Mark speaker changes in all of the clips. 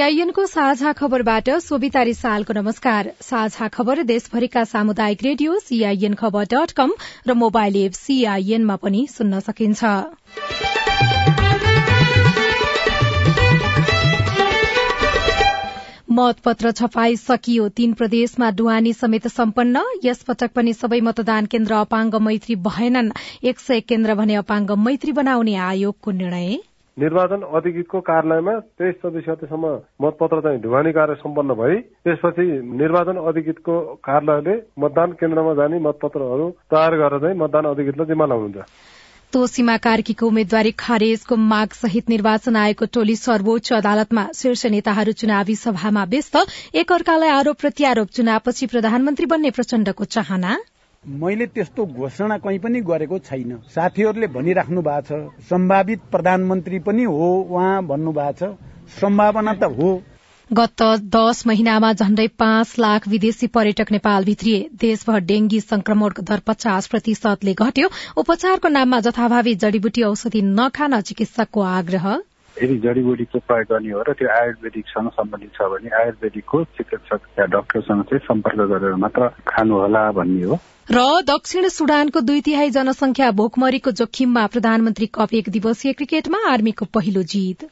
Speaker 1: सीआईएनको साझा खबरबाट सोभिता रिसालको नमस्कार। साझा खबर देशभरिका सामुदायिक radio CIN Khabar dot com र मोबाइल एप सीआईएनमा पनि सुन्न सकिन्छ। मतपत्र छपाई सकियो तीन प्रदेशमा डुवानी समेत सम्पन्न। यस पटक पनि सबै मतदान केन्द्र अपाङ्ग मैत्री भएनन्। एक सय केन्द्र भने अपाङ्ग मैत्री बनाउने आयोगको निर्णय।
Speaker 2: निर्वाचन अधिकृतको कार्यालयमा तेइस चौबिस गतेसम्म मतपत्र चाहिँ ढुवानी कार्य सम्पन्न भई त्यसपछि निर्वाचन अधिकृतको कार्यालयले मतदान केन्द्रमा जाने मतपत्रहरू तयार गरेर चाहिँ मतदान अधिकृतलाई जिम्मा लाउनुहुन्छ।
Speaker 1: तोसीमा कार्कीको उम्मेद्वारी खारेजको माग सहित निर्वाचन आयोगको टोली सर्वोच्च अदालतमा शीर्ष नेताहरू चुनावी सभामा व्यस्त। एक अर्कालाई आरोप प्रत्यारोप चुनावपछि प्रधानमन्त्री बन्ने प्रचण्डको चाहना।
Speaker 3: मैले त्यस्तो घोषणा कहीँ पनि गरेको छैन। साथीहरूले भनिराख्नु भएको छ सम्भावित प्रधानमन्त्री पनि हो उहाँ भन्नु भएको छ सम्भावना त हो।
Speaker 1: गत दश महिनामा झण्डै पाँच लाख विदेशी पर्यटक नेपाल भित्रिए। देशभर डेंगी संक्रमणको दर पचास प्रतिशतले घट्यो। उपचारको नाममा जथाभावी जड़ीबुटी औषधि नखान चिकित्सकको आग्रह।
Speaker 4: यदि जडीबुटीको प्रयोग गर्ने हो र त्यो आयुर्वेदिकसँग सम्बन्धित छ भने आयुर्वेदिकको चिकित्सक या डाक्टरसँग चाहिँ सम्पर्क गरेर मात्र खानुहोला भन्ने हो।
Speaker 1: र दक्षिण सुडानको दुई तिहाई जनसंख्या भोकमरीको जोखिममा प्रधानमन्त्री कप एक दिवसीय क्रिकेटमा आर्मीको पहिलो जित।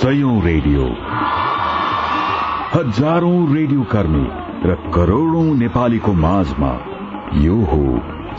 Speaker 5: सयौं रेडियो। हजारौं रेडियो कर्मी र करोड़ौं नेपालीको माझमा यो हो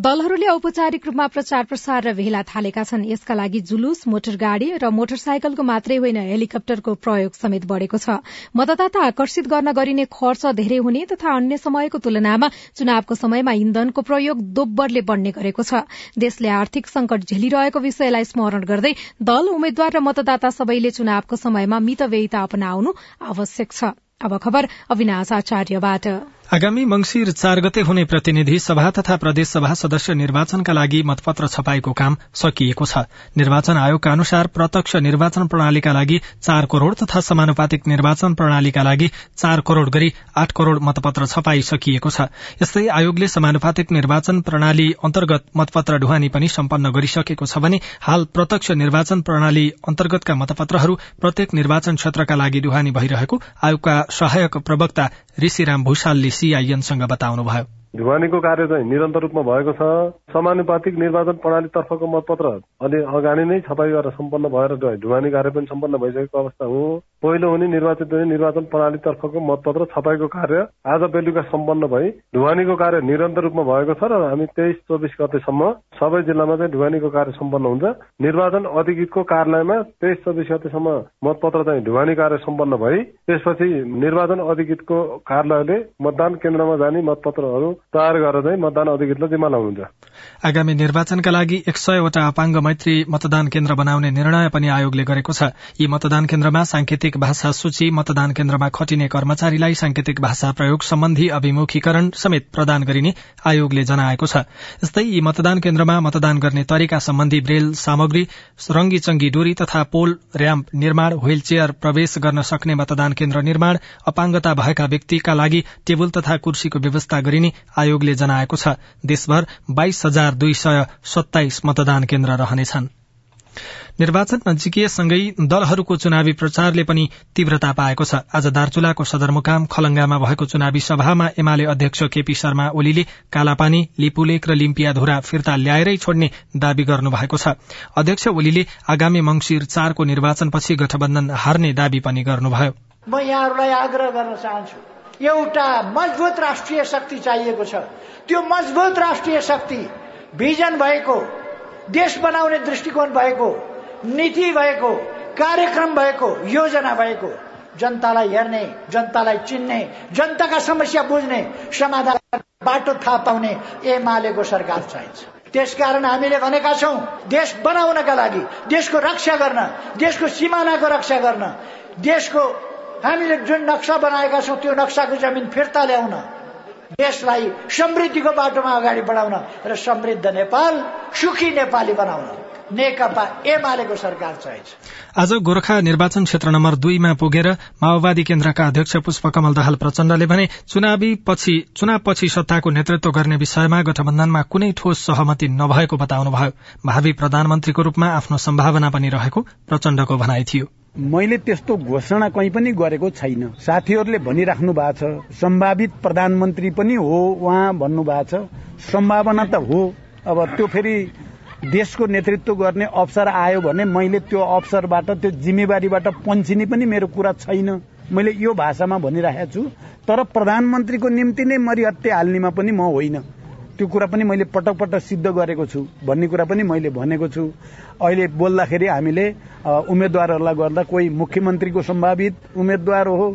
Speaker 1: दलहरूले औपचारिक रूपमा प्रचार प्रसार र भेला थालेका छन्। यसका लागि जुलुस मोटर गाड़ी र मोटरसाइकलको मात्रै होइन हेलिकप्टरको प्रयोग समेत बढ़ेको छ। मतदाता आकर्षित गर्न गरिने खर्च धेरै हुने तथा अन्य समयको तुलनामा चुनावको समयमा इन्धनको प्रयोग दोब्बरले बढ़ने गरेको छ। देशले आर्थिक संकट झेलिरहेको विषयलाई स्मरण गर्दै दल उम्मेद्वार र मतदाता सबैले चुनावको समयमा मितव्ययिता अपनाउनु आवश्यक छ। अब खबर अविनाश आचार्यबाट।
Speaker 6: आगामी मंगिर चार गते हुने प्रतिनिधि सभा तथा प्रदेश सभा सदस्य निर्वाचनका लागि मतपत्र छपाईको काम सकिएको छ। निर्वाचन आयोगका अनुसार प्रत्यक्ष निर्वाचन प्रणालीका लागि चार करोड़ तथा समानुपातिक निर्वाचन प्रणालीका लागि चार करोड़ गरी आठ करोड़ मतपत्र छपाई सकिएको छ। यस्तै आयोगले समानुपातिक निर्वाचन प्रणाली अन्तर्गत मतपत्र ढुवानी पनि सम्पन्न गरिसकेको छ भने हाल प्रत्यक्ष निर्वाचन प्रणाली अन्तर्गतका मतपत्रहरू प्रत्येक निर्वाचन क्षेत्रका लागि ढुवानी भइरहेको आयोगका सहायक प्रवक्ता ऋषिराम भूषालले सीआईएनसँग बताउनुभयो।
Speaker 2: ढुवानीको कार्य चाहिँ निरन्तर रूपमा भएको छ। समानुपातिक निर्वाचन प्रणालीतर्फको मतपत्र अलि अगाडि नै छपाई गरेर सम्पन्न भएर ढुवानी कार्य पनि सम्पन्न भइसकेको अवस्था हो। पहिलो हुने निर्वाचित हुने निर्वाचन प्रणालीतर्फको मतपत्र छपाईको कार्य आज बेलुका सम्पन्न भई ढुवानीको कार्य निरन्तर रूपमा भएको छ र हामी तेइस चौबिस गतेसम्म सबै जिल्लामा चाहिँ ढुवानीको कार्य सम्पन्न हुन्छ। निर्वाचन अधिकृतको कार्यालयमा तेइस चौबिस गतेसम्म मतपत्र चाहिँ ढुवानी कार्य सम्पन्न भई त्यसपछि निर्वाचन अधिकृतको कार्यालयले मतदान केन्द्रमा जाने मतपत्रहरू तयार गरेर चाहिँ मतदान अधिकृतलाई जिम्मा लाउनुहुन्छ।
Speaker 6: आगामी निर्वाचनका लागि एक सयवटा अपाङ्ग मैत्री मतदान केन्द्र बनाउने निर्णय पनि आयोगले गरेको छ। यी मतदान केन्द्रमा सांकेतिक भाषा सूची मतदान केन्द्रमा खटिने कर्मचारीलाई सांकेतिक भाषा प्रयोग सम्बन्धी अभिमुखीकरण समेत प्रदान गरिने आयोगले जनाएको छ। यस्तै यी मतदान केन्द्रमा मतदान गर्ने तरिका सम्बन्धी ब्रेल सामग्री रंगी चंगी डोरी तथा पोल र्याम्प निर्माण व्हील चेयर प्रवेश गर्न सक्ने मतदान केन्द्र निर्माण अपाङ्गता भएका व्यक्तिका लागि टेबल तथा कुर्सीको व्यवस्था गरिने आयोगले जनाएको छ देशभर बाइस हजार दुई सय सत्ताइस मतदान केन्द्र रहनेछन्। निर्वाचन नजिकिएसँगै दलहरूको चुनावी प्रचारले पनि तीव्रता पाएको छ। आज दार्चुलाको सदरमुकाम खलंगामा भएको चुनावी सभामा एमाले अध्यक्ष केपी शर्मा ओलीले कालापानी लिपुलेक र लिम्पियाधुरा फिर्ता ल्याएरै छोड्ने दावी गर्नुभएको छ। अध्यक्ष ओलीले आगामी मंगिर चारको निर्वाचनपछि गठबन्धन हार्ने दावी पनि गर्नुभयो।
Speaker 7: म यहाँहरूलाई आग्रह गर्न चाहन्छु। एउटा मजबुत राष्ट्रिय शक्ति चाहिएको छ। त्यो मजबुत राष्ट्रिय शक्ति भिजन भएको देश बनाउने दृष्टिकोण भएको नीति भएको कार्यक्रम भएको योजना भएको। जनतालाई हेर्ने जनतालाई चिन्ने जनताका समस्या बुझ्ने समाधान बाटो थाहा पाउने एमालेको सरकार चाहिन्छ। त्यसकारण हामीले भनेका छौँ देश बनाउनका लागि देशको रक्षा गर्न देशको सिमानाको रक्षा गर्न देशको हामीले जुन नक्सा बनाएका छौँ त्यो नक्साको जमिन फिर्ता ल्याउन। देशलाई समृद्धिको बाटोमा अगाडि बढाउन र समृद्ध नेपाल सुखी नेपाली बनाउन। नेकपा एमालेको सरकार चाहिन्छ
Speaker 6: आज गोर्खा निर्वाचन क्षेत्र नम्बर दुईमा पुगेर माओवादी केन्द्रका अध्यक्ष पुष्पकमल दाहाल प्रचण्डले भने चुनावी पछि चुनावपछि सत्ताको नेतृत्व गर्ने विषयमा गठबन्धनमा कुनै ठोस सहमति नभएको बताउनुभयो। भावी प्रधानमन्त्रीको रूपमा आफ्नो सम्भावना पनि रहेको प्रचण्डको भनाइ थियो।
Speaker 3: मैले त्यस्तो घोषणा कहीँ पनि गरेको छैन। साथीहरूले भनिराख्नु भएको छ सम्भावित प्रधानमन्त्री पनि हो उहाँ भन्नु भएको छ सम्भावना त हो। अब त्यो फेरि देशको नेतृत्व गर्ने अवसर आयो भने मैले त्यो अवसरबाट त्यो जिम्मेवारीबाट पन्छिने पनि मेरो कुरा छैन। मैले यो भाषामा भनिरहेको छु तर प्रधानमन्त्रीको निम्ति नै मरिहत्ते हाल्नेमा पनि म होइन। त्यो कुरा पनि मैले पटक पटक सिद्ध गरेको छु। भन्ने कुरा पनि मैले भनेको छु। अहिले बोल्दाखेरि हामीले उम्मेद्वारहरूलाई गर्दा कोही मुख्यमन्त्रीको सम्भावित उम्मेद्वार हो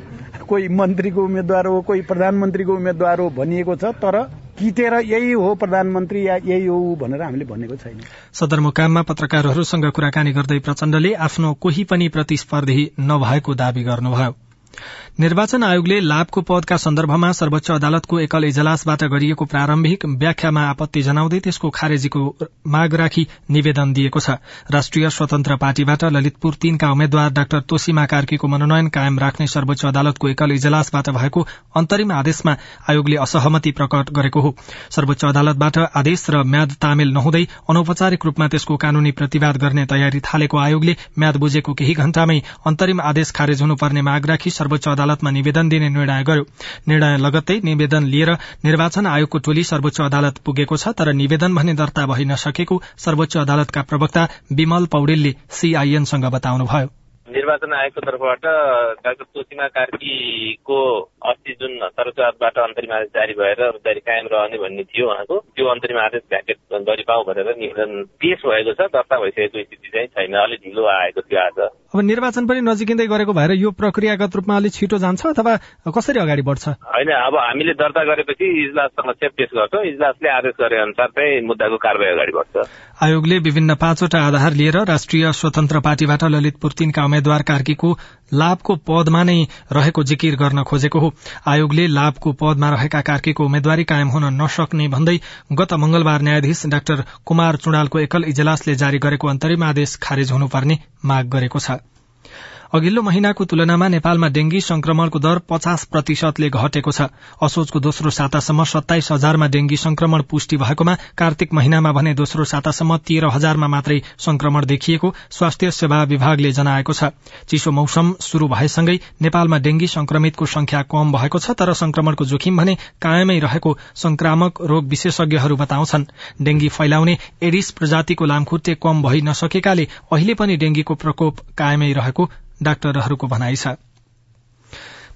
Speaker 3: कोही मन्त्रीको उम्मेद्वार हो कोही प्रधानमन्त्रीको उम्मेद्वार हो भनिएको छ तर किटेर यही हो प्रधानमन्त्री या यही हो भनेर हामीले भनेको छैन।
Speaker 6: सदरमुकाममा पत्रकारहरूसँग कुराकानी गर्दै प्रचण्डले आफ्नो कोही पनि प्रतिस्पर्धी नभएको दावी गर्नुभयो। निर्वाचन आयोगले लाभको पदका सन्दर्भमा सर्वोच्च अदालतको एकल इजलासबाट गरिएको प्रारम्भिक व्याख्यामा आपत्ति जनाउँदै त्यसको खारेजीको माग राखी निवेदन दिएको छ। राष्ट्रिय स्वतन्त्र पार्टीबाट ललितपुर तीनका उम्मेद्वार डाक्टर तोसीमा कार्कीको मनोनयन कायम राख्ने सर्वोच्च अदालतको एकल इजलासबाट भएको अन्तरिम आदेशमा आयोगले असहमति प्रकट गरेको हो। सर्वोच्च अदालतबाट आदेश र म्याद तामेल नहुँदै अनौपचारिक रूपमा त्यसको कानूनी प्रतिवाद गर्ने तयारी थालेको आयोगले म्याद बुझेको केही घण्टामै अन्तरिम आदेश खारेज हुनुपर्ने माग राखी सर्वोच्च अदालतमा निवेदन दिने निर्णय गर्यो। निर्णय लगत्तै निवेदन लिएर निर्वाचन आयोगको टोली सर्वोच्च अदालत पुगेको छ तर निवेदन भने दर्ता भइ नसकेको सर्वोच्च अदालतका प्रवक्ता विमल पौडेलले सीआईएनसँग बताउनुभयो।
Speaker 8: निर्वाचन आयोगको तर्फबाट डाक्टर तोसिमा कार्कीको अस्ति जुन सर्वोच्च अन्तरिम आदेश जारी भएर जारी कायम रहने भन्ने थियो उहाँको त्यो अन्तरिम आदेश भ्याकेट गरिपाऊ भनेर निवेदन पेश भएको छ दर्ता भइसकेको स्थिति चाहिँ छैन अलिक ढिलो आएको थियो आज।
Speaker 6: अब निर्वाचन पनि नजिकिँदै गरेको भएर यो प्रक्रियागत रूपमा अलिक छिटो जान्छ अथवा कसरी अगाडि बढ्छ?
Speaker 8: होइन अब हामीले दर्ता गरेपछि इजलास समस्या पेश गर्छौँ इजलासले आदेश गरे अनुसार चाहिँ मुद्दाको कारवाही अगाडि बढ्छ।
Speaker 6: आयोगले विभिन्न पाँचवटा आधार लिएर राष्ट्रिय स्वतन्त्र पार्टीबाट ललितपुर तीनका उम्मेद्वार कार्कीको लाभको पदमा नै रहेको जिकिर गर्न खोजेको हो। आयोगले लाभको पदमा रहेका कार्कीको उम्मेद्वारी कायम हुन नसक्ने भन्दै गत मंगलबार न्यायाधीश डाक्टर कुमार चुडालको एकल इजलासले जारी गरेको अन्तरिम आदेश खारेज हुनुपर्ने माग गरेको छ। अघिल्लो महिनाको तुलनामा नेपालमा डेंगी संक्रमणको दर पचास प्रतिशतले घटेको छ। असोजको दोस्रो सातासम्म सत्ताइस हजारमा डेंगी संक्रमण पुष्टि भएकोमा कार्तिक महिनामा भने दोस्रो सातासम्म तेह्र हजारमा मात्रै संक्रमण देखिएको स्वास्थ्य सेवा विभागले जनाएको छ। चिसो मौसम शुरू भएसँगै नेपालमा डेंगी संक्रमितको संख्या कम भएको छ तर संक्रमणको जोखिम भने कायमै रहेको संक्रामक रोग विशेषज्ञहरू बताउँछन्। डेंगी फैलाउने एडिस प्रजातिको लामखुट्टे कम भइ नसकेकाले अहिले पनि डेंगीको प्रकोप कायमै रहेको डाक्टरहरूको भनाइ छ।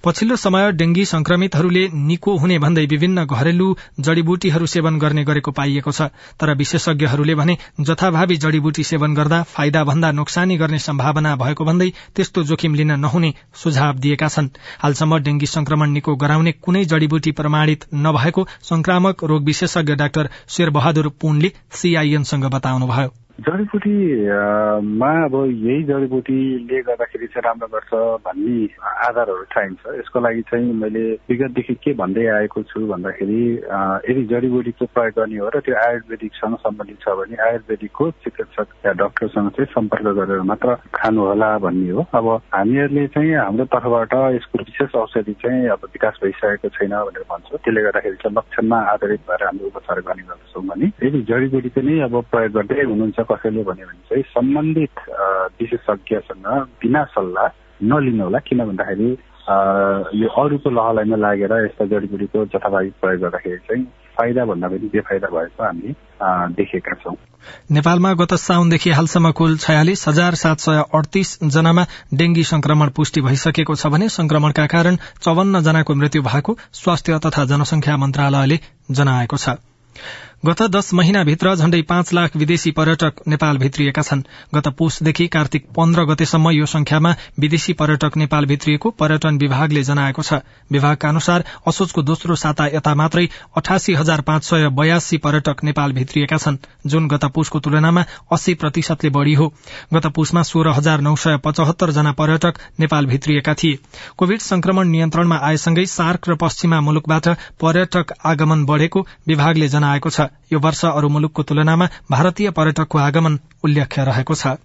Speaker 6: पछिल्लो समय डेंगी संक्रमितहरूले निको हुने भन्दै विभिन्न घरेलु जड़ीबुटीहरू सेवन गर्ने गरेको पाइएको छ तर विशेषज्ञहरूले भने जथाभावी जड़ीबुटी सेवन गर्दा फाइदा भन्दा नोक्सानी गर्ने सम्भावना भएको भन्दै त्यस्तो जोखिम लिन नहुने सुझाव दिएका छन्। हालसम्म डेंगी संक्रमण निको गराउने कुनै जड़ीबुटी प्रमाणित नभएको संक्रामक रोग विशेषज्ञ डाक्टर शेरबहादुर पुनले सीआईएनसँग बताउनुभयो।
Speaker 4: जडीबुटीमा अब यही जडीबुटीले गर्दाखेरि चाहिँ राम्रो गर्छ भन्ने आधारहरू चाहिन्छ। यसको लागि चाहिँ मैले विगतदेखि के भन्दै आएको छु भन्दाखेरि यदि जडीबुटीको प्रयोग गर्ने हो र त्यो आयुर्वेदिकसँग सम्बन्धित छ भने आयुर्वेदिकको चिकित्सक या डक्टरसँग चाहिँ सम्पर्क गरेर मात्र खानु होला भन्ने हो। अब हामीहरूले चाहिँ हाम्रो तर्फबाट यसको विशेष औषधि चाहिँ अब विकास भइसकेको छैन भनेर भन्छ। त्यसले गर्दाखेरि चाहिँ लक्षणमा आधारित भएर हामीले उपचार गर्ने गर्दछौँ भने यदि जडीबुटी पनि अब प्रयोग गर्दै हुनुहुन्छ कसैले भन्यो भने चाहिँ सम्बन्धित विशेषज्ञसँग बिना सल्लाह नलिनु होला किन भन्दाखेरि यो अरूको लहलाइमा लागेर यस्ता जडीबुटीको जथाभावी प्रयोग गर्दाखेरि चाहिँ फाइदा भन्दा पनि बेफाइदा भएको हामीले देखेका छौं।
Speaker 6: नेपालमा गत साउनदेखि हालसम्म कुल छयालिस हजार सात सय अडतीस जनामा डेंगी संक्रमण पुष्टि भइसकेको छ भने संक्रमणका कारण चौवन्न जनाको मृत्यु भएको स्वास्थ्य तथा जनसंख्या मन्त्रालयले जनाएको छ। गत दश महिनाभित्र झण्डै पाँच लाख विदेशी पर्यटक नेपाल भित्रिएका छन्। गत पुसदेखि कार्तिक पन्ध्र गतेसम्म यो संख्यामा विदेशी पर्यटक नेपाल भित्रिएको पर्यटन विभागले जनाएको छ। विभागका अनुसार असोजको दोस्रो साता यता मात्रै अठासी हजार पाँच सय बयासी पर्यटक नेपाल भित्रिएका छन्। जुन गत पुसको तुलनामा अस्सी प्रतिशतले बढ़ी हो। गत पुसमा सोह्र हजार नौ सय पचहत्तर जना पर्यटक नेपाल भित्रिएका थिए। कोविड संक्रमण नियन्त्रणमा आएसँगै सार्क र पश्चिमा मुलुकबाट पर्यटक आगमन बढ़ेको विभागले जनाएको छ। यो वर्ष अरू मुलुकको तुलनामा भारतीय पर्यटकको आगमन उल्लेख्य रहेको छ।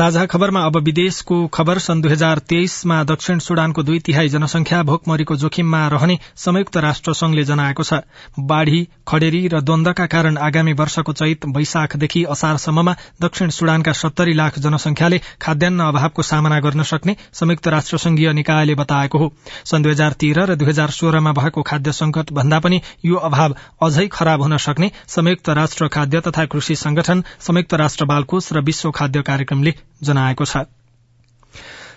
Speaker 6: साझा खबरमा अब विदेशको खबर। सन् दुई हजार तेइसमा दक्षिण सुडानको दुई तिहाई जनसंख्या भोकमरीको जोखिममा रहने संयुक्त राष्ट्र संघले जनाएको छ। बाढ़ी खडेरी र द्वन्दका कारण आगामी वर्षको चैत वैशाखदेखि असारसम्ममा दक्षिण सुडानका सत्तरी लाख जनसंख्याले खाद्यान्न अभावको सामना गर्न सक्ने संयुक्त राष्ट्र संघीय निकायले बताएको हो। सन् दुई हजार तेह्र र दुई हजार सोह्रमा भएको खाद्य संकट भन्दा पनि यो अभाव अझै खराब हुन सक्ने संयुक्त राष्ट्र खाद्य तथा कृषि संगठन संयुक्त राष्ट्र बालकोष र विश्व खाद्य कार्यक्रमले जनाएको छ।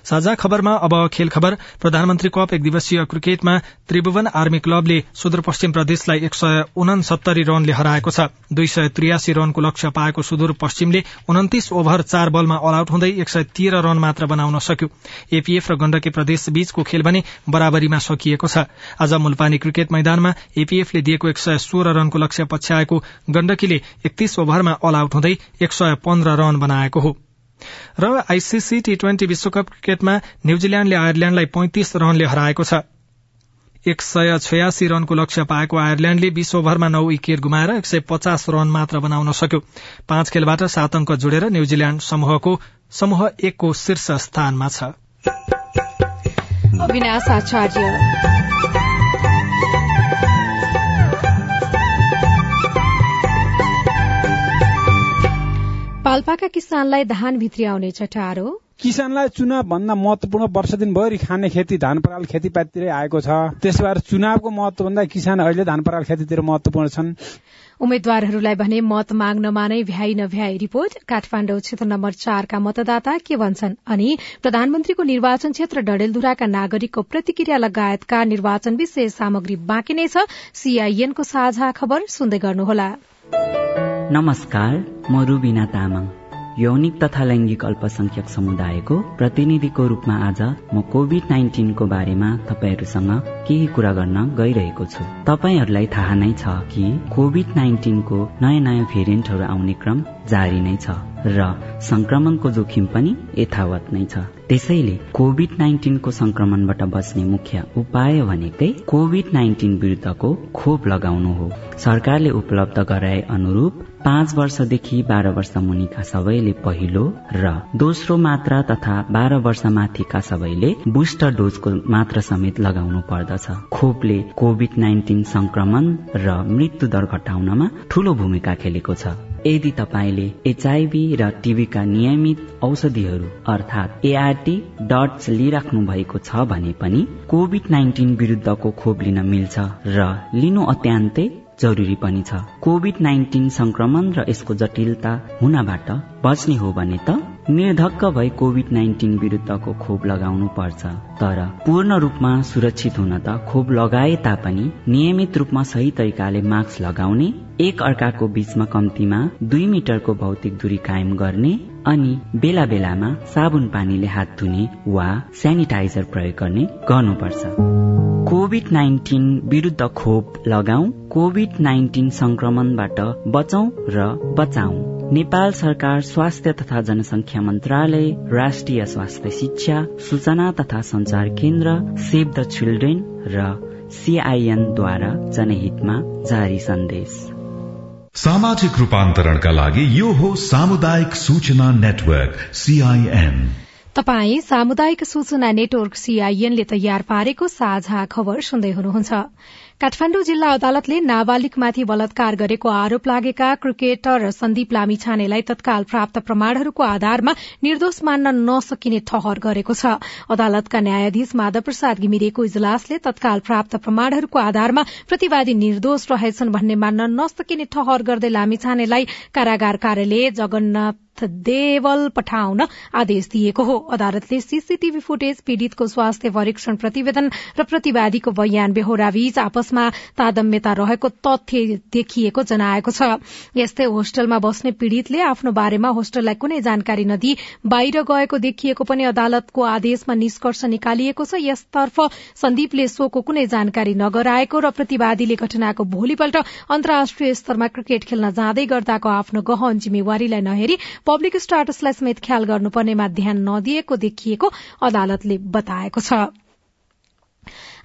Speaker 6: साझा खबरमा अब खेल खबर। प्रधानमन्त्री कप एक दिवसीय क्रिकेटमा त्रिभुवन आर्मी क्लबले सुदूरपश्चिम प्रदेशलाई एक सय उनसत्तरी रनले हराएको छ। दुई सय त्रियासी रनको लक्ष्य पाएको सुदूरपश्चिमले उन्तिस ओभर चार बलमा अल आउट हुँदै एक सय तेह्र रन मात्र बनाउन सक्यो। एपीएफ र गण्डकी प्रदेश बीचको खेल भने बराबरीमा सकिएको छ। आज मुलपानी क्रिकेट मैदानमा एपीएफले दिएको एक सय सोह्र रनको लक्ष्य पछ्याएको गण्डकीले एकतीस ओभरमा अल आउट हुँदै एक सय पन्ध्र रन बनाएको हो। र आईसीसी टी ट्वेन्टी विश्वकप क्रिकेटमा न्यूजील्याण्डले आयरल्याण्डलाई पैंतिस रनले हराएको छ। एक सय छयासी रनको लक्ष्य पाएको आयरल्याण्डले बीस ओभरमा नौ विकेट गुमाएर एक सय पचास रन मात्र बनाउन सक्यो। पाँच खेलबाट सात अङ्क जोडेर न्यूजील्याण्ड समूहको समूह एकको शीर्ष स्थानमा छ।
Speaker 1: पाल्पाका किसानलाई धान भित्री आउने चटारो।
Speaker 9: किसानलाई चुनाव भन्दा महत्वपूर्ण वर्ष दिनभरि खाने खेती धान पराल खेतीपातीतिरै आएको छ। त्यसो भएर चुनावको महत्व भन्दा किसान अहिले धान पराल खेतीतिर महत्वपूर्ण छन्।
Speaker 1: उम्मेद्वारहरूलाई भने मत माग्नमा नै भ्याइ नभ्याई रिपोर्ट। काठमाडौँ क्षेत्र नम्बर चारका मतदाता के भन्छन्? अनि प्रधानमन्त्रीको निर्वाचन क्षेत्र डडेलधुराका नागरिकको प्रतिक्रिया लगायतका निर्वाचन विशेष सामग्री बाँकी नै छ। सीआईएनको साझा खबर सुन्दै गर्नुहोला।
Speaker 10: नमस्कार म रुबिना तामाङ। यौनिक तथा लैङ्गिक अल्पसंख्यक समुदायको प्रतिनिधिको रूपमा आज म कोभिड नाइन्टिनको बारेमा तपाईँहरूसँग केही कुरा गर्न गइरहेको छु। तपाईँहरूलाई थाहा नै छ कि कोभिड नाइन्टिनको नयाँ नयाँ भेरिएन्टहरू आउने क्रम जारी नै छ र संक्रमणको जोखिम पनि यथावत नै छ। त्यसैले कोभिड नाइन्टिनको संक्रमणबाट बच्ने मुख्य उपाय भनेकै कोभिड नाइन्टिन विरुद्धको खोप लगाउनु हो। सरकारले उपलब्ध गराए अनुरूप पाँच वर्षदेखि बाह्र वर्ष मुनिका सबैले पहिलो र दोस्रो मात्रा तथा बाह्र वर्ष माथिका सबैले बुस्टर डोजको मात्रा समेत लगाउनु पर्दछ। खोपले कोभिड नाइन्टिन संक्रमण र मृत्यु दर घटाउनमा ठूलो भूमिका खेलेको छ। यदि तपाईँले एचआईभी र टिभीका नियमित औषधिहरू अर्थात् एआरटी डट्स लिइराख्नु भएको छ भने पनि कोभिड नाइन्टिन विरुद्धको खोप लिन मिल्छ र लिनु अत्यन्तै जरुरी पनि छ। कोभिड नाइन्टिन संक्रमण र यसको जटिलता हुनबाट बच्ने हो भने त निर्धक्क भई कोभिड नाइन्टिन विरुद्धको खोप लगाउनु पर्छ। तर पूर्ण रूपमा सुरक्षित हुन त खोप लगाए तापनि नियमित रूपमा सही तरिकाले मास्क लगाउने एक अर्काको बीचमा कम्तीमा दुई मिटरको भौतिक दूरी कायम गर्ने अनि बेला बेलामा साबुन पानीले हात धुने वा सेनिटाइजर प्रयोग गर्ने गर्नुपर्छ। कोभिड नाइन्टिन विरुद्ध खोप लगाऊ कोभिड नाइन्टिन संक्रमणबाट बचौं र बचाऊ नेपाल सरकार स्वास्थ्य तथा जनसंख्या मन्त्रालय राष्ट्रिय स्वास्थ्य शिक्षा सूचना तथा संचार केन्द्र सेभ द चिल्ड्रेन र सीआईएनद्वारा जनहितमा जारी सन्देश।
Speaker 5: सामाजिक रूपान्तरणका लागि यो हो सामुदायिक सूचना नेटवर्क सीआईएन।
Speaker 1: तपाई सामुदायिक सूचना नेटवर्क सीआईएनले तयार पारेको साझा खबर सुन्दै हुनुहुन्छ। काठमाण्डु जिल्ला अदालतले नाबालिगमाथि बलात्कार गरेको आरोप लागेका क्रिकेटर सन्दीप लामिछानेलाई तत्काल प्राप्त प्रमाणहरूको आधारमा निर्दोष मान्न नसकिने ठहर गरेको छ। अदालतका न्यायाधीश माधव प्रसाद घिमिरेको इजलासले तत्काल प्राप्त प्रमाणहरूको आधारमा प्रतिवादी निर्दोष रहेछन् भन्ने मान्न नसकिने ठहर गर्दै लामिछानेलाई कारागार कार्यालय जगन्नाथ देवल पठाउन आदेश दिएको हो। अदालतले सीसीटीभी फुटेज पीड़ितको स्वास्थ्य परीक्षण प्रतिवेदन र प्रतिवादीको बयान बेहोराबीच आपसमा तादम्यता रहेको तथ्य देखिएको जनाएको छ। यस्तै होस्टलमा बस्ने पीड़ितले आफ्नो बारेमा होस्टललाई कुनै जानकारी नदिई बाहिर गएको देखिएको पनि अदालतको आदेशमा निष्कर्ष निकालिएको छ। यसतर्फ सन्दीपले सोको कुनै जानकारी नगराएको र प्रतिवादीले घटनाको भोलिपल्ट अन्तर्राष्ट्रिय स्तरमा क्रिकेट खेल्न जाँदै गर्दाको आफ्नो गहन जिम्मेवारीलाई नहेरी पब्लिक स्टाटसलाई समेत ख्याल गर्नुपर्नेमा ध्यान नदिएको देखिएको अदालतले बताएको छ।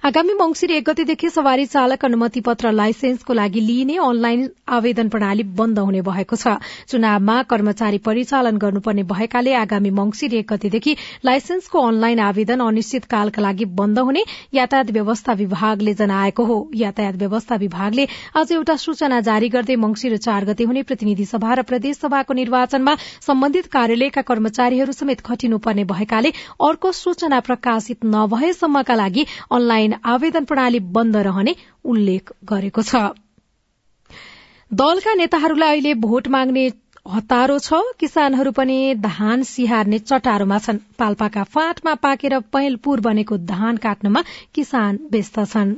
Speaker 1: आगामी मंगिर एक गतेदेखि सवारी चालक अनुमति पत्र लाइसेन्सको लागि लिइने अनलाइन आवेदन प्रणाली बन्द हुने भएको छ। चुनावमा कर्मचारी परिचालन गर्नुपर्ने भएकाले आगामी मंगिर एक गतेदेखि लाइसेन्सको अनलाइन आवेदन अनिश्चितकालका लागि बन्द हुने यातायात व्यवस्था विभागले जनाएको हो। यातायात व्यवस्था विभागले आज एउटा सूचना जारी गर्दै मंगिर चार गते हुने प्रतिनिधि सभा र प्रदेश सभाको निर्वाचनमा सम्बन्धित कार्यालयका कर्मचारीहरू समेत खटिनुपर्ने भएकाले अर्को सूचना प्रकाशित नभएसम्मका लागि अनलाइन आवेदन प्रणाली बन्द रहने उल्लेख गरेको छ। दलका नेताहरूलाई अहिले भोट माग्ने हतारो छ। किसानहरू पनि धान सिहार्ने चटारोमा छन्। पाल्पाका फाँटमा पाकेर पहेलपुर बनेको धान काट्नमा किसान व्यस्त छन्।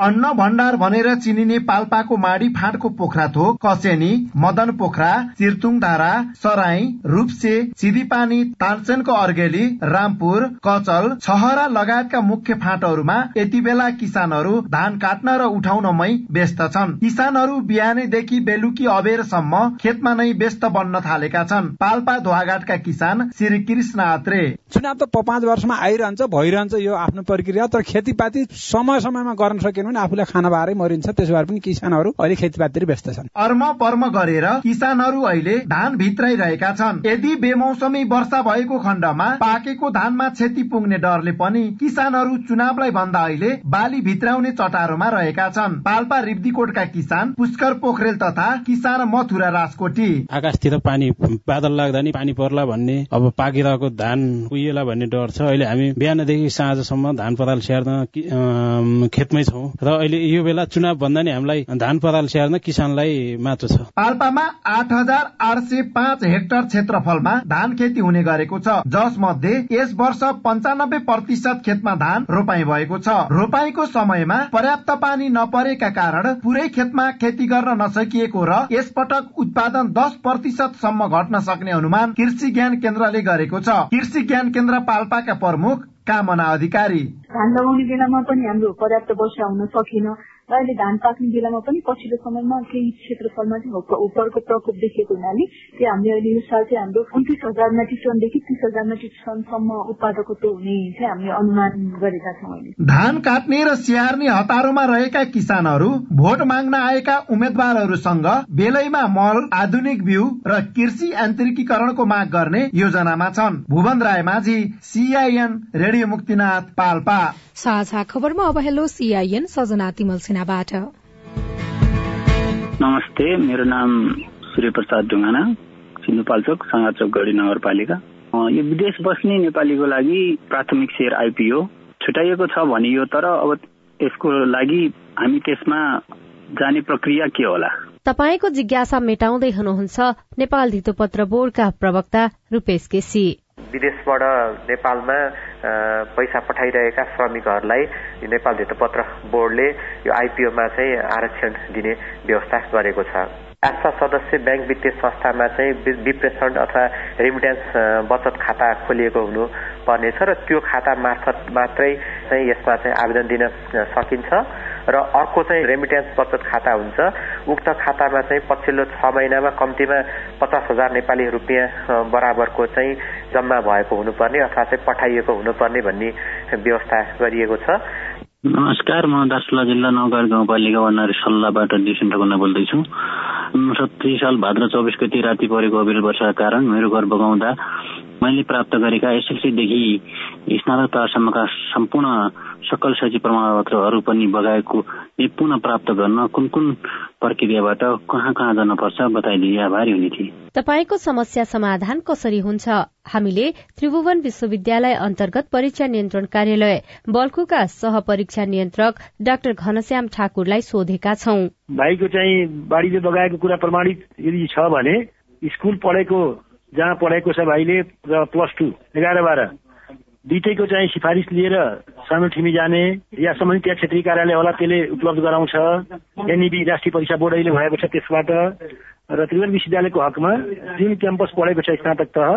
Speaker 11: अन्न भण्डार भनेर चिनिने पाल्पाको माडी फाँटको पोखरा थोक कसेनी मदन पोखरा चिर्तुङ धारा सराई रूपसे सिधीपानी तालसेनको अर्गेली रामपुर कचल छहरा लगायतका मुख्य फाँटहरूमा यति बेला किसानहरू धान काट्न र उठाउनमै व्यस्त छन्। किसानहरू बिहानैदेखि बेलुकी अबेरसम्म खेतमा नै व्यस्त बन्न थालेका छन्। पाल्पा धुवाघाटका किसान श्री कृष्ण आत्रे।
Speaker 9: चुनाव त पाँच वर्षमा आइरहन्छ भइरहन्छ यो आफ्नो प्रक्रिया तर खेतीपाती समय समयमा गर्न सकेन भने आफूलाई खाना बाह्रै मरिन्छ त्यसो भए पनि किसानहरू अहिले खेतीपाती व्यस्त छन्।
Speaker 11: अर्म पर्म गरेर किसानहरू अहिले धान भित्राइरहेका छन्। यदि बेमौसमी वर्षा भएको खण्डमा पाकेको धानमा क्षति पुग्ने डरले पनि किसानहरू चुनावलाई भन्दा अहिले बाली भित्राउने चटारोमा रहेका छन्। पाल्पा रिब्दीकोटका किसान पुष्कर पोखरेल तथा किसान मथुरा राजकोटी।
Speaker 12: आकाशतिर पानी बादल लाग्दा नि पानी पर्ला भन्ने अब पाकिरहेको धान कुहिएला भन्ने डर छ। अहिले हामी बिहानदेखि साँझसम्म धान पराल स्याहार्न खेतमै छौँ। र अहिले यो बेला चुनाव भन्दा नि हामीलाई धान पराल स्याहार्न किसानलाई माटो छ।
Speaker 11: पाल्पामा आठ हजार आठ सय पाँच हेक्टर क्षेत्रफलमा धान खेती हुने गरेको छ जसमध्ये यस वर्ष पञ्चानब्बे प्रतिशत खेतमा धान रोपाई भएको छ। रोपाईको समयमा पर्याप्त पानी नपरेका कारण पुरै खेतमा खेती गर्न नसकिएको र यसपटक उत्पादन दस प्रतिशत सम्म घट्न सक्ने अनुमान कृषि ज्ञान केन्द्रले गरेको छ। कृषि ज्ञान केन्द्र पाल्पाका प्रमुख कामना अधिकारी।
Speaker 13: धान लगाउने बेलामा पनि हाम्रो पर्याप्त वर्षा हुन सकेन र अहिले धान पाक्ने बेलामा पनि पछिल्लो समयमा केही क्षेत्रफलमा चाहिँ उपरको प्रकोप देखिएको हुनाले त्यो हामीले अहिले यो साल चाहिँ हाम्रो उन्तिस हजार मेट्रिक टनदेखि तिस हजार मेट्रिक टनसम्म उत्पादकत्व हुने चाहिँ हामीले अनुमान गरेका छौँ अहिले।
Speaker 11: धान काट्ने र स्याहार्ने हतारोमा रहेका किसानहरू भोट माग्न आएका उम्मेद्वारहरूसँग बेलैमा मल आधुनिक बिउ र कृषि यान्त्रिकीकरणको माग गर्ने योजनामा छन्। Bhuwan Rai Majhi CIN radio Muktinath Palpa.
Speaker 1: साझा खबरमा अब हेलो सीआईएन सजना तिमल सिन्हाबाट
Speaker 14: नमस्ते मेरो नाम सूर्य प्रसाद ढुङ्गाना सिन्धुपाल्चोक सङ्गाचोक गढी नगरपालिका। यो विदेश बस्ने नेपालीको लागि प्राथमिक सेयर आइपिओ छुट्याइएको छ भनियो तर अब यसको लागि हामी त्यसमा जाने प्रक्रिया के होला?
Speaker 15: तपाईँको जिज्ञासा मेटाउँदै हुनुहुन्छ नेपाल धितोपत्र बोर्डका प्रवक्ता रूपेश केसी।
Speaker 16: विदेशबाट नेपालमा पैसा पठाइरहेका श्रमिकहरूलाई नेपाल धितोपत्र बोर्डले यो आइपिओमा चाहिँ आरक्षण दिने व्यवस्था गरेको छ। आस्था सदस्य ब्याङ्क वित्तीय संस्थामा चाहिँ विप्रेषण अथवा रेमिटेन्स बचत खाता खोलिएको हुनु पर्नेछ र त्यो खाता मार्फत मात्रै चाहिँ यसमा चाहिँ आवेदन दिन सकिन्छ र अर्को चाहिँ रेमिटेन्स बचत खाता हुन्छ। उक्त खातामा चाहिँ पछिल्लो छ महिनामा कम्तीमा पचास हजार नेपाली रुपियाँ बराबरको चाहिँ जम्मा भएको हुनुपर्ने अथवा चाहिँ पठाइएको हुनुपर्ने भन्ने व्यवस्था गरिएको छ।
Speaker 14: नमस्कार म दार्चुला जिल्ला नगर गाउँपालिका वनारी सल्लाहबाट डिसिन ढकुना बोल्दैछु। सत्तरी साल भाद्र चौबिस गति राति परेको अविरल वर्षाका कारण मेरो घर बगाउँदा मैले प्राप्त गरेका एसएलसीदेखि स्नातक तहसम्मका सम्पूर्ण सकल सची प्रमाणपत्रहरू पनि बगाएको पुनः प्राप्त गर्न कुन कुन प्रक्रियाबाट कहाँ कहाँ जानुपर्छ बताइदिए आभारी हुने थिए।
Speaker 15: तपाईँको समस्या समाधान कसरी हुन्छ? हामीले त्रिभुवन विश्वविद्यालय अन्तर्गत परीक्षा नियन्त्रण कार्यालय बल्कुका सह परीक्षा नियन्त्रक डाक्टर घनश्याम ठाकुरलाई सोधेका छौं।
Speaker 17: भाइको चाहिँ बाढीले बगाएको कुरा प्रमाणित यदि छ भने स्कुल पढेको जहाँ पढाएको छ भाइले र प्लस टू एघार बाह्र। दुइटैको चाहिँ सिफारिस लिएर सानो ठिमी जाने या सम्बन्धित त्यहाँ क्षेत्रीय कार्यालय होला त्यसले उपलब्ध गराउँछ। एनइबी राष्ट्रिय परीक्षा बोर्ड अहिले भएको छ त्यसबाट। र त्रिवेणी विश्वविद्यालयको हकमा जुन क्याम्पस पढेको छ स्नातक तह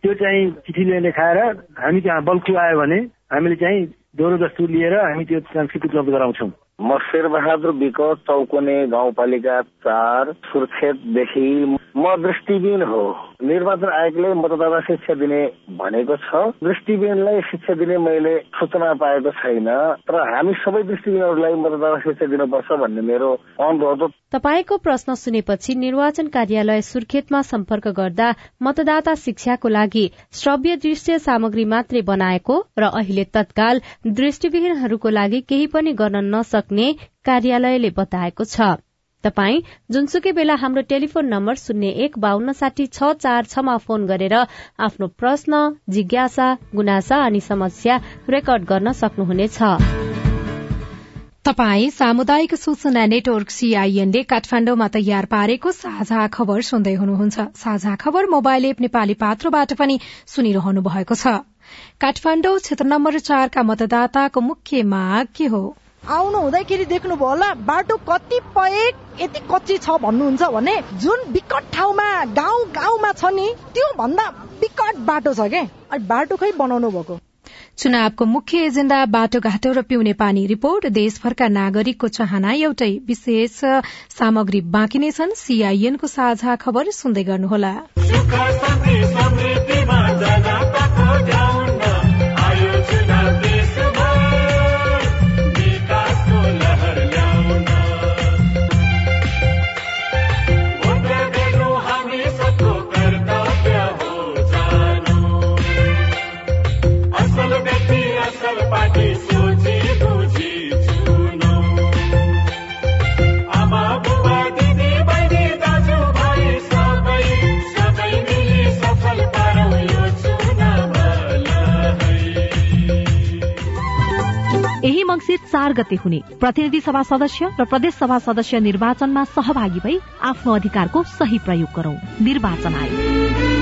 Speaker 17: त्यो चाहिँ चिठीले लेखाएर हामी त्यहाँ बल्कु आयो भने हामीले चाहिँ दोहोरो दस्तुर लिएर हामी त्यो ट्रान्सक्रिप्ट उपलब्ध गराउँछौँ।
Speaker 18: म शेरबहादुर विक चौकुने गाउँपालिका चार सुर्खेतदेखि म दृष्टिबिन हो। निर्वाचन आयोगले मतदाता शिक्षा दिने भनेको छ। दृष्टिबिनलाई शिक्षा दिने मैले सूचना पाएको छैन। तर हामी सबै दृष्टिबिनहरूलाई मतदाता शिक्षा दिनुपर्छ भन्ने मेरो अनुरोध
Speaker 15: तपाईँको प्रश्न सुनेपछि निर्वाचन कार्यालय सुर्खेतमा सम्पर्क गर्दा मतदाता शिक्षाको लागि श्रव्य दृश्य सामग्री मात्रै बनाएको र अहिले तत्काल दृष्टिविहीनहरूको लागि केही पनि गर्न नसक्ने कार्यालयले बताएको छ। तपाई जुनसुकै बेला हाम्रो टेलिफोन नम्बर शून्य एक बान्न साठी छ चार छमा फोन गरेर आफ्नो प्रश्न जिज्ञासा गुनासा अनि समस्या रेकर्ड गर्न सक्नुहुनेछ।
Speaker 1: तपाई सामुदायिक सूचना नेटवर्क सीआईएनले काठमाण्डुमा तयार पारेको साझा खबर सुन्दै हुनुहुन्छ। साझा खबर मोबाइल एप नेपाली पात्रोबाट पनि सुनिरहनु भएको छ। काठमाडौँ क्षेत्र नम्बर चारका मतदाताको मुख्य माग के हो?
Speaker 19: आउनु हुँदैखेरि देख्नुभयो होला बाटो कतिपय यति कच्ची छ भन्नुहुन्छ भने जुन विकट ठाउँमा गाउँ गाउँमा छ नि त्यो भन्दा विकट बाटो छ क्या अनि बाटो खै बनाउनु भएको।
Speaker 1: चुनावको मुख्य एजेण्डा बाटोघाटो र पिउने पानी रिपोर्ट। देशभरका नागरिकको चाहना एउटै। विशेष सामग्री बाँकी नै छन्। सीआईएनको साझा खबर सुन्दै गर्नुहोला।
Speaker 20: मङ्सिर चार गते हुने। प्रतिनिधि सभा सदस्य र प्रदेश सभा सदस्य निर्वाचनमा सहभागी भई आफ्नो अधिकारको सही प्रयोग गरौं। निर्वाचन आयोग।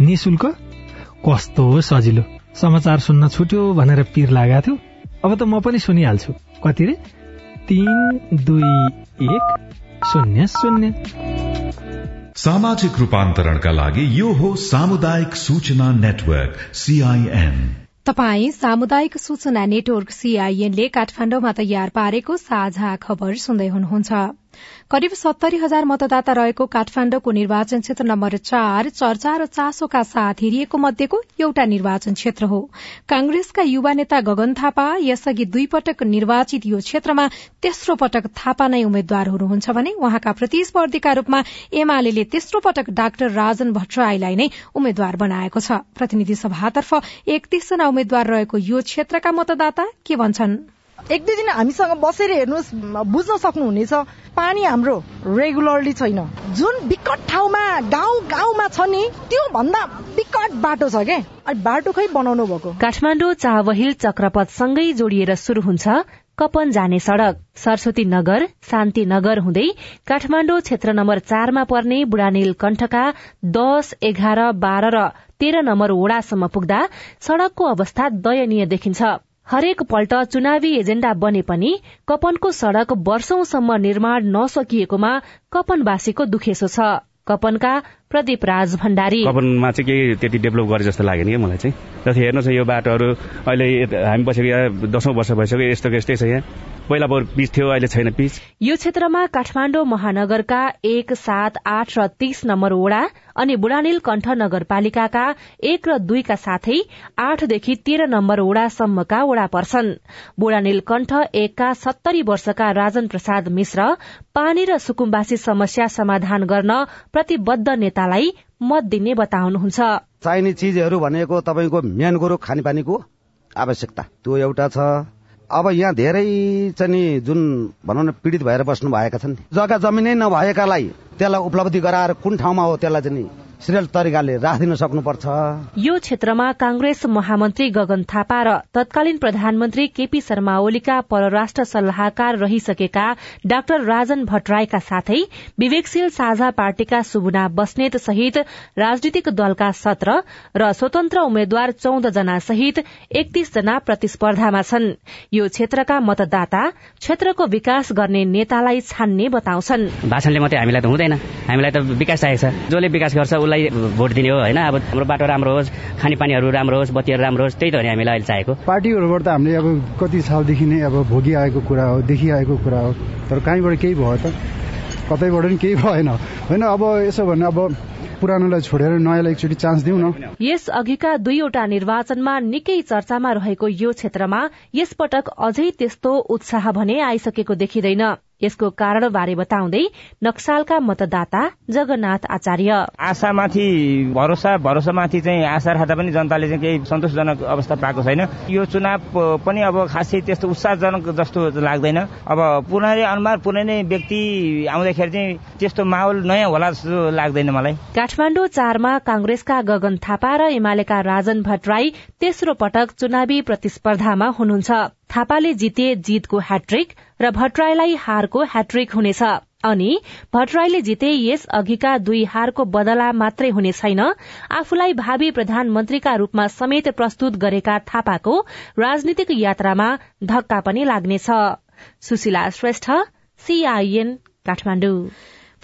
Speaker 21: निशुल्क कस्तो सजिलो। समाचार सुन्न छुट्यो भनेर पिर लागेको थियो। अब त म पनि सुनिहाल्छु। कति रे? तीन दुई एक शून्य शून्य।
Speaker 5: सामाजिक रूपान्तरणका लागि यो हो सामुदायिक सूचना नेटवर्क सीआईएन
Speaker 1: तपाई सामुदायिक सूचना नेटवर्क सीआईएनले काठमाण्डुमा तयार पारेको साझा खबर सुन्दै हुनुहुन्छ। करिब सत्तरी हजार मतदाता रहेको काठमाण्डुको निर्वाचन क्षेत्र नम्बर चार चर्चा र चासोका साथ हेरिएको मध्येको एउटा निर्वाचन क्षेत्र हो। कांग्रेसका युवा नेता गगन थापा यसअघि दुई पटक निर्वाचित यो क्षेत्रमा तेस्रो पटक थापा नै उम्मेद्वार हुनुहुन्छ भने उहाँका प्रतिस्पर्धीका रूपमा एमाले तेस्रो पटक डाक्टर राजन भट्टराईलाई नै उम्मेद्वार बनाएको छ। प्रतिनिधि सभातर्फ एकतीसजना उम्मेद्वार रहेको यो क्षेत्रका मतदाता के भन्छन्?
Speaker 19: एक दुई दिन हामीसँग बसेर हेर्नुहोस् बुझ्न सक्नुहुनेछ पानी हाम्रो रेगुलरली छैन। जुन विकट ठाउँमा गाउँ गाउँमा छ नि त्यो भन्दा विकट बाटो छ क्या अनि बाटो खै बनाउनु भएको।
Speaker 20: काठमाडौँ चावहिल चक्रपथसँगै जोडिएर शुरू हुन्छ कपन जाने सड़क। सरस्वती नगर शान्ति नगर हुँदै काठमाडौँ क्षेत्र नम्बर चारमा पर्ने बुढानील कण्ठका दस एघार बाह्र र तेह्र नम्बर वडासम्म पुग्दा सड़कको अवस्था दयनीय देखिन्छ। हरेक पल्ट चुनावी एजेण्डा बने पनि कपनको सड़क वर्षौंसम्म निर्माण नसकिएकोमा कपनवासीको दुखेसो छ। कपनका प्रदीप राज भण्डारी।
Speaker 22: कपनमा चाहिँ केही त्यति डेभलप गरे जस्तो लागेन कि मलाई चाहिँ। जति हेर्नुहोस् यो बाटोहरू अहिले हामी बसेको यहाँ दसौँ वर्ष भइसक्यो यस्तो यस्तै छ यहाँ। पहिला पिच थियो अहिले छैन पिच
Speaker 20: यो क्षेत्रमा काठमाडौँ महानगरका एक सात आठ र तीस नम्बर वडा अनि बुढानील कण्ठ नगरपालिकाका एक र दुईका साथै आठदेखि तेह्र नम्बर वडासम्मका वडा पर्छन्। बुढानील कण्ठ एकका सत्तरी वर्षका राजन प्रसाद मिश्र पानी र सुकुम्बासी समस्या समाधान गर्न प्रतिबद्ध नेतालाई मत दिने बताउनुहुन्छ।
Speaker 23: चाहिने चिजहरू भनेको तपाईँको मेन कुरो खानेपानीको आवश्यकता। त्यो एउटा छ। अब यहाँ धेरै चाहिँ जुन भनौँ न पीडित भएर बस्नु भएका छन् जग्गा जमिनै नभएकालाई त्यसलाई उपलब्धि गराएर कुन ठाउँमा हो त्यसलाई चाहिँ सिरियल तरिकाले राखिदिन सक्नुपर्छ।
Speaker 20: यो क्षेत्रमा कांग्रेस महामन्त्री गगन थापा र तत्कालीन प्रधानमन्त्री केपी शर्मा ओलीका परराष्ट्र सल्लाहकार रहिसकेका डाक्टर राजन भट्टराईका साथै विवेकशील साझा पार्टीका सुबुना बस्नेत सहित राजनीतिक दलका सत्र र स्वतन्त्र उम्मेद्वार चौध जना सहित एकतीस जना प्रतिस्पर्धामा छन्। यो क्षेत्रका मतदाता क्षेत्रको विकास गर्ने नेतालाई छान्ने बताउँछन्।
Speaker 22: भाषणले मात्रै हामीलाई त हुँदैन। हामीलाई त विकास चाहिएको छ। जसले विकास गर्छ भोट दिने हो होइन? अब हाम्रो बाटो राम्रो होस् खानेपानीहरू राम्रो होस् बत्तीहरू राम्रो होस् त्यही त हो हामीलाई अहिले चाहेको।
Speaker 24: पार्टीहरूबाट त हामीले अब कति सालदेखि नै अब भोगिआएको कुरा हो देखिआएको कुरा हो। तर कहीँबाट केही भयो त? कतैबाट पनि केही भएन। होइन अब यसो भने अब पुरानोलाई छोडेर नयाँलाई एकचोटि चान्स दिउँ न।
Speaker 20: यस अघिका दुईवटा निर्वाचनमा निकै चर्चामा रहेको यो क्षेत्रमा यसपटक अझै त्यस्तो उत्साह भने आइसकेको देखिँदैन। यसको कारणबारे बताउँदै नक्सालका मतदाता जगन्नाथ आचार्य।
Speaker 25: आशामाथि भरोसा भरोसामाथि चाहिँ आशा राख्दा पनि जनताले चाहिँ केही सन्तोषजनक अवस्था पाएको छैन। यो चुनाव पनि अब खासै त्यस्तो उत्साहजनक जस्तो लाग्दैन। अब पुनः अनुहार पुनः व्यक्ति आउँदाखेरि चाहिँ त्यस्तो माहौल नयाँ होला जस्तो लाग्दैन मलाई।
Speaker 20: काठमाडौँ चारमा कांग्रेसका गगन थापा र एमालेका राजन भट्टराई तेस्रो पटक चुनावी प्रतिस्पर्धामा हुनुहुन्छ। थापाले जिते जीतको ह्याट्रिक र भट्टराईलाई हारको ह्याट्रिक हुनेछ। अनि भट्टराईले जिते यस अघिका दुई हारको बदला मात्रै हुने छैन। आफूलाई भावी प्रधानमन्त्रीका रूपमा समेत प्रस्तुत गरेका थापाको राजनीतिक यात्रामा धक्का पनि लाग्नेछ। सुशीला श्रेष्ठ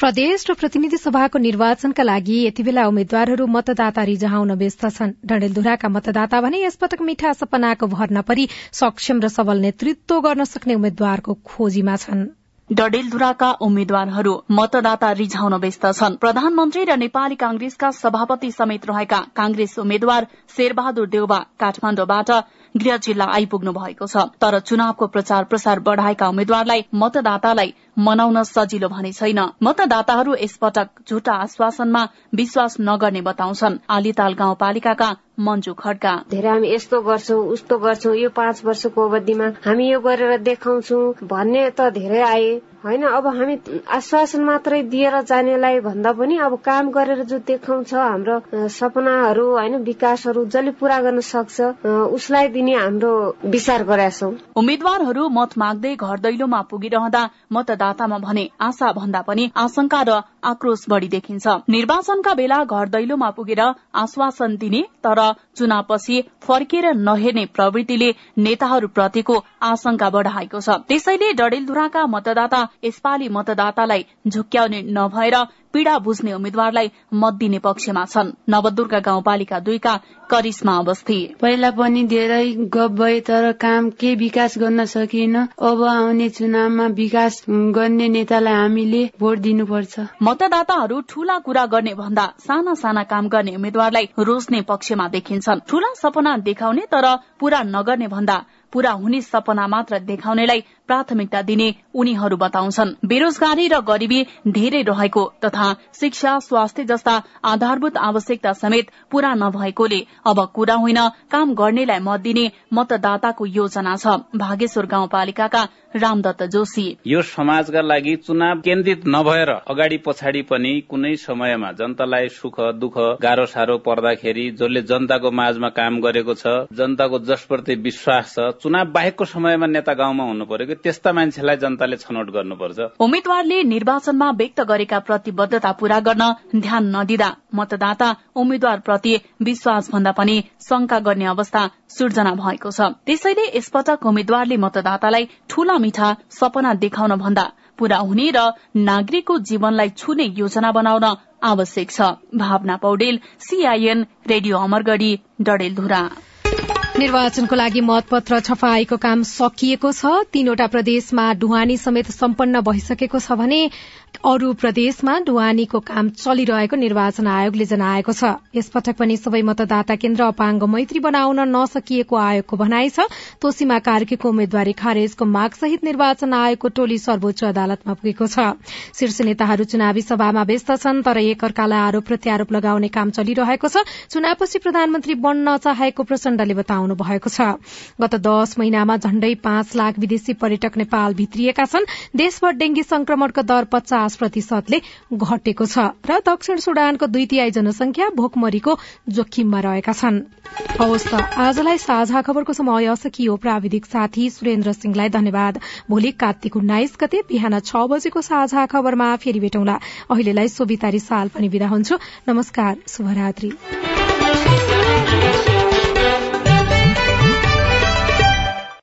Speaker 1: प्रदेश र प्रतिनिधि सभाको निर्वाचनका लागि यति बेला उम्मेद्वारहरू मतदाता रिझाउन व्यस्त छन्। डडेलधुराका मतदाता भने यसपटक मिठा सपनाको भर नपरी सक्षम र सबल नेतृत्व गर्न सक्ने उम्मेद्वारको खोजीमा छन्।
Speaker 26: डडेलधुराका उम्मेद्वारहरू मतदाता रिझाउन व्यस्त छन्। प्रधानमन्त्री र नेपाली कांग्रेसका सभापति समेत रहेका कांग्रेस उम्मेद्वार शेरबहादुर देउबा काठमाण्डुबाट गृह जिल्ला आइपुग्नु भएको छ। तर चुनावको प्रचार प्रसार बढ़ाएका उम्मेद्वारलाई मतदातालाई मनाउन सजिलो भने छैन। मतदाताहरू यसपटक झुटा आश्वासनमा विश्वास नगर्ने बताउँछन्। आलिताल गाउँपालिकाका मन्जु खड्का।
Speaker 27: धेरै हामी यस्तो गर्छौं उस्तो गर्छौं। यो पाँच वर्षको अवधिमा हामी यो गरेर देखाउँछौ। भन्ने त धेरै आए। होइन अब हामी आश्वासन मात्रै दिएर जानेलाई भन्दा पनि अब काम गरेर जो देखाउँछ हाम्रो सपनाहरू होइन विकासहरू जसले पूरा गर्न सक्छ उसलाई दिने हाम्रो विचार गरेका
Speaker 26: उम्मेद्वारहरू मत माग्दै घर दैलोमा पुगिरहँदा मतदातामा भने आशा भन्दा पनि आशंका र आक्रोश बढ़ी देखिन्छ। निर्वाचनका बेला घर दैलोमा पुगेर आश्वासन दिने तर चुनावपछि फर्केर नहेर्ने प्रवृत्तिले नेताहरूप्रतिको आशंका बढ़ाएको छ। त्यसैले डडेलधुराका मतदाता यसपालि मतदातालाई झुक्क्याउने नभएर पीड़ा बुझ्ने उम्मेद्वारलाई मत दिने पक्षमा छन्। नवदुर्गा गाउँपालिका दुईका करिश्मा अवस्थी।
Speaker 28: पहिला पनि धेरै गप भए तर काम के विकास गर्न सकिएन। अब आउने चुनावमा विकास गर्ने नेतालाई हामीले भोट दिनुपर्छ।
Speaker 26: मतदाताहरू ठूला कुरा गर्ने भन्दा साना साना काम गर्ने उम्मेद्वारलाई रोज्ने पक्षमा देखिन्छन्। ठूला सपना देखाउने तर पूरा नगर्ने भन्दा पूरा हुने सपना मात्र देखाउनेलाई प्राथमिकता दिने उनीहरू बताउँछन्। बेरोजगारी र गरिबी धेरै रहेको तथा शिक्षा स्वास्थ्य जस्ता आधारभूत आवश्यकता समेत पूरा नभएकोले अब कुरा होइन काम गर्नेलाई मत दिने मतदाताको योजना छ। भागेश्वर गाउँपालिकाका रामदत्त जोशी।
Speaker 29: यो समाजका लागि चुनाव केन्द्रित नभएर अगाडि पछाडि पनि कुनै समयमा जनतालाई सुख दुःख गाह्रो साह्रो पर्दाखेरि जसले जनताको माझमा काम गरेको छ जनताको जसप्रति विश्वास छ चुनाव बाहेकको समयमा नेता गाउँमा हुनु पर्यो त्यस्ता मान्छेलाई जनताले छनौट गर्नुपर्छ।
Speaker 26: उम्मेद्वारले निर्वाचनमा व्यक्त गरेका प्रतिबद्धता पूरा गर्न ध्यान नदिँदा मतदाता उम्मेद्वार प्रति विश्वास भन्दा पनि शंका गर्ने अवस्था सृजना भएको छ। त्यसैले यसपटक उम्मेद्वारले मतदातालाई ठूला मिठा सपना देखाउन भन्दा पूरा हुने र नागरिकको जीवनलाई छुने योजना बनाउन आवश्यक छ। Bhawana Paudel CIN radio Amargadhi Dadeldhura.
Speaker 1: निर्वाचनको लागि मतपत्र छपाईको काम सकिएको छ। तीनवटा प्रदेशमा ढुवानी समेत सम्पन्न भइसकेको छ भने अरू प्रदेशमा ढुवानीको काम चलिरहेको निर्वाचन आयोगले जनाएको छ। यसपटक पनि सबै मतदाता केन्द्र अपाङ्ग मैत्री बनाउन नसकिएको आयोगको भनाइ छ। तोसीमा कार्कीको उम्मेद्वारी खारेजको मागसहित निर्वाचन आयोगको टोली सर्वोच्च अदालतमा पुगेको छ। शीर्ष नेताहरू चुनावी सभामा व्यस्त छन् तर एक अर्कालाई आरोप प्रत्यारोप लगाउने काम चलिरहेको छ। चुनावपछि प्रधानमन्त्री बन्न चाहेको प्रचण्डले बताउनु भएको छ। गत दश महिनामा झण्डै पाँच लाख विदेशी पर्यटक नेपाल भित्रिएका छन्। देशभर डेंगी संक्रमणको दर पचास पचास प्रतिशतले घटेको छ र दक्षिण सुडानको दुई तिहाई जनसंख्या भोकमरीको जोखिममा रहेका छन्। त आजलाई साझा खबरको समय सकियो प्राविधिक साथी सुरेन्द्र सिंहलाई धन्यवाद। भोलि कार्तिक उन्नाइस गते बिहान छ बजेको साझा खबरमा फेरि भेटौँला। अहिलेलाई सोभितारी साल पनि विदा हुन्छु। नमस्कार शुभरात्री।